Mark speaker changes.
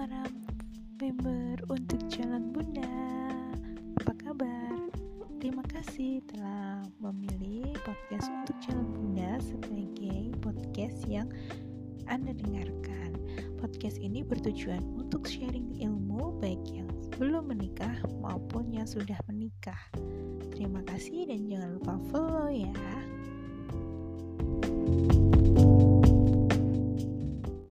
Speaker 1: para member untuk Jalan Bunda. Apa kabar? Terima kasih telah memilih podcast untuk Jalan Bunda sebagai podcast yang Anda dengarkan. Podcast ini bertujuan untuk sharing ilmu baik yang belum menikah maupun yang sudah menikah. Terima kasih dan jangan lupa follow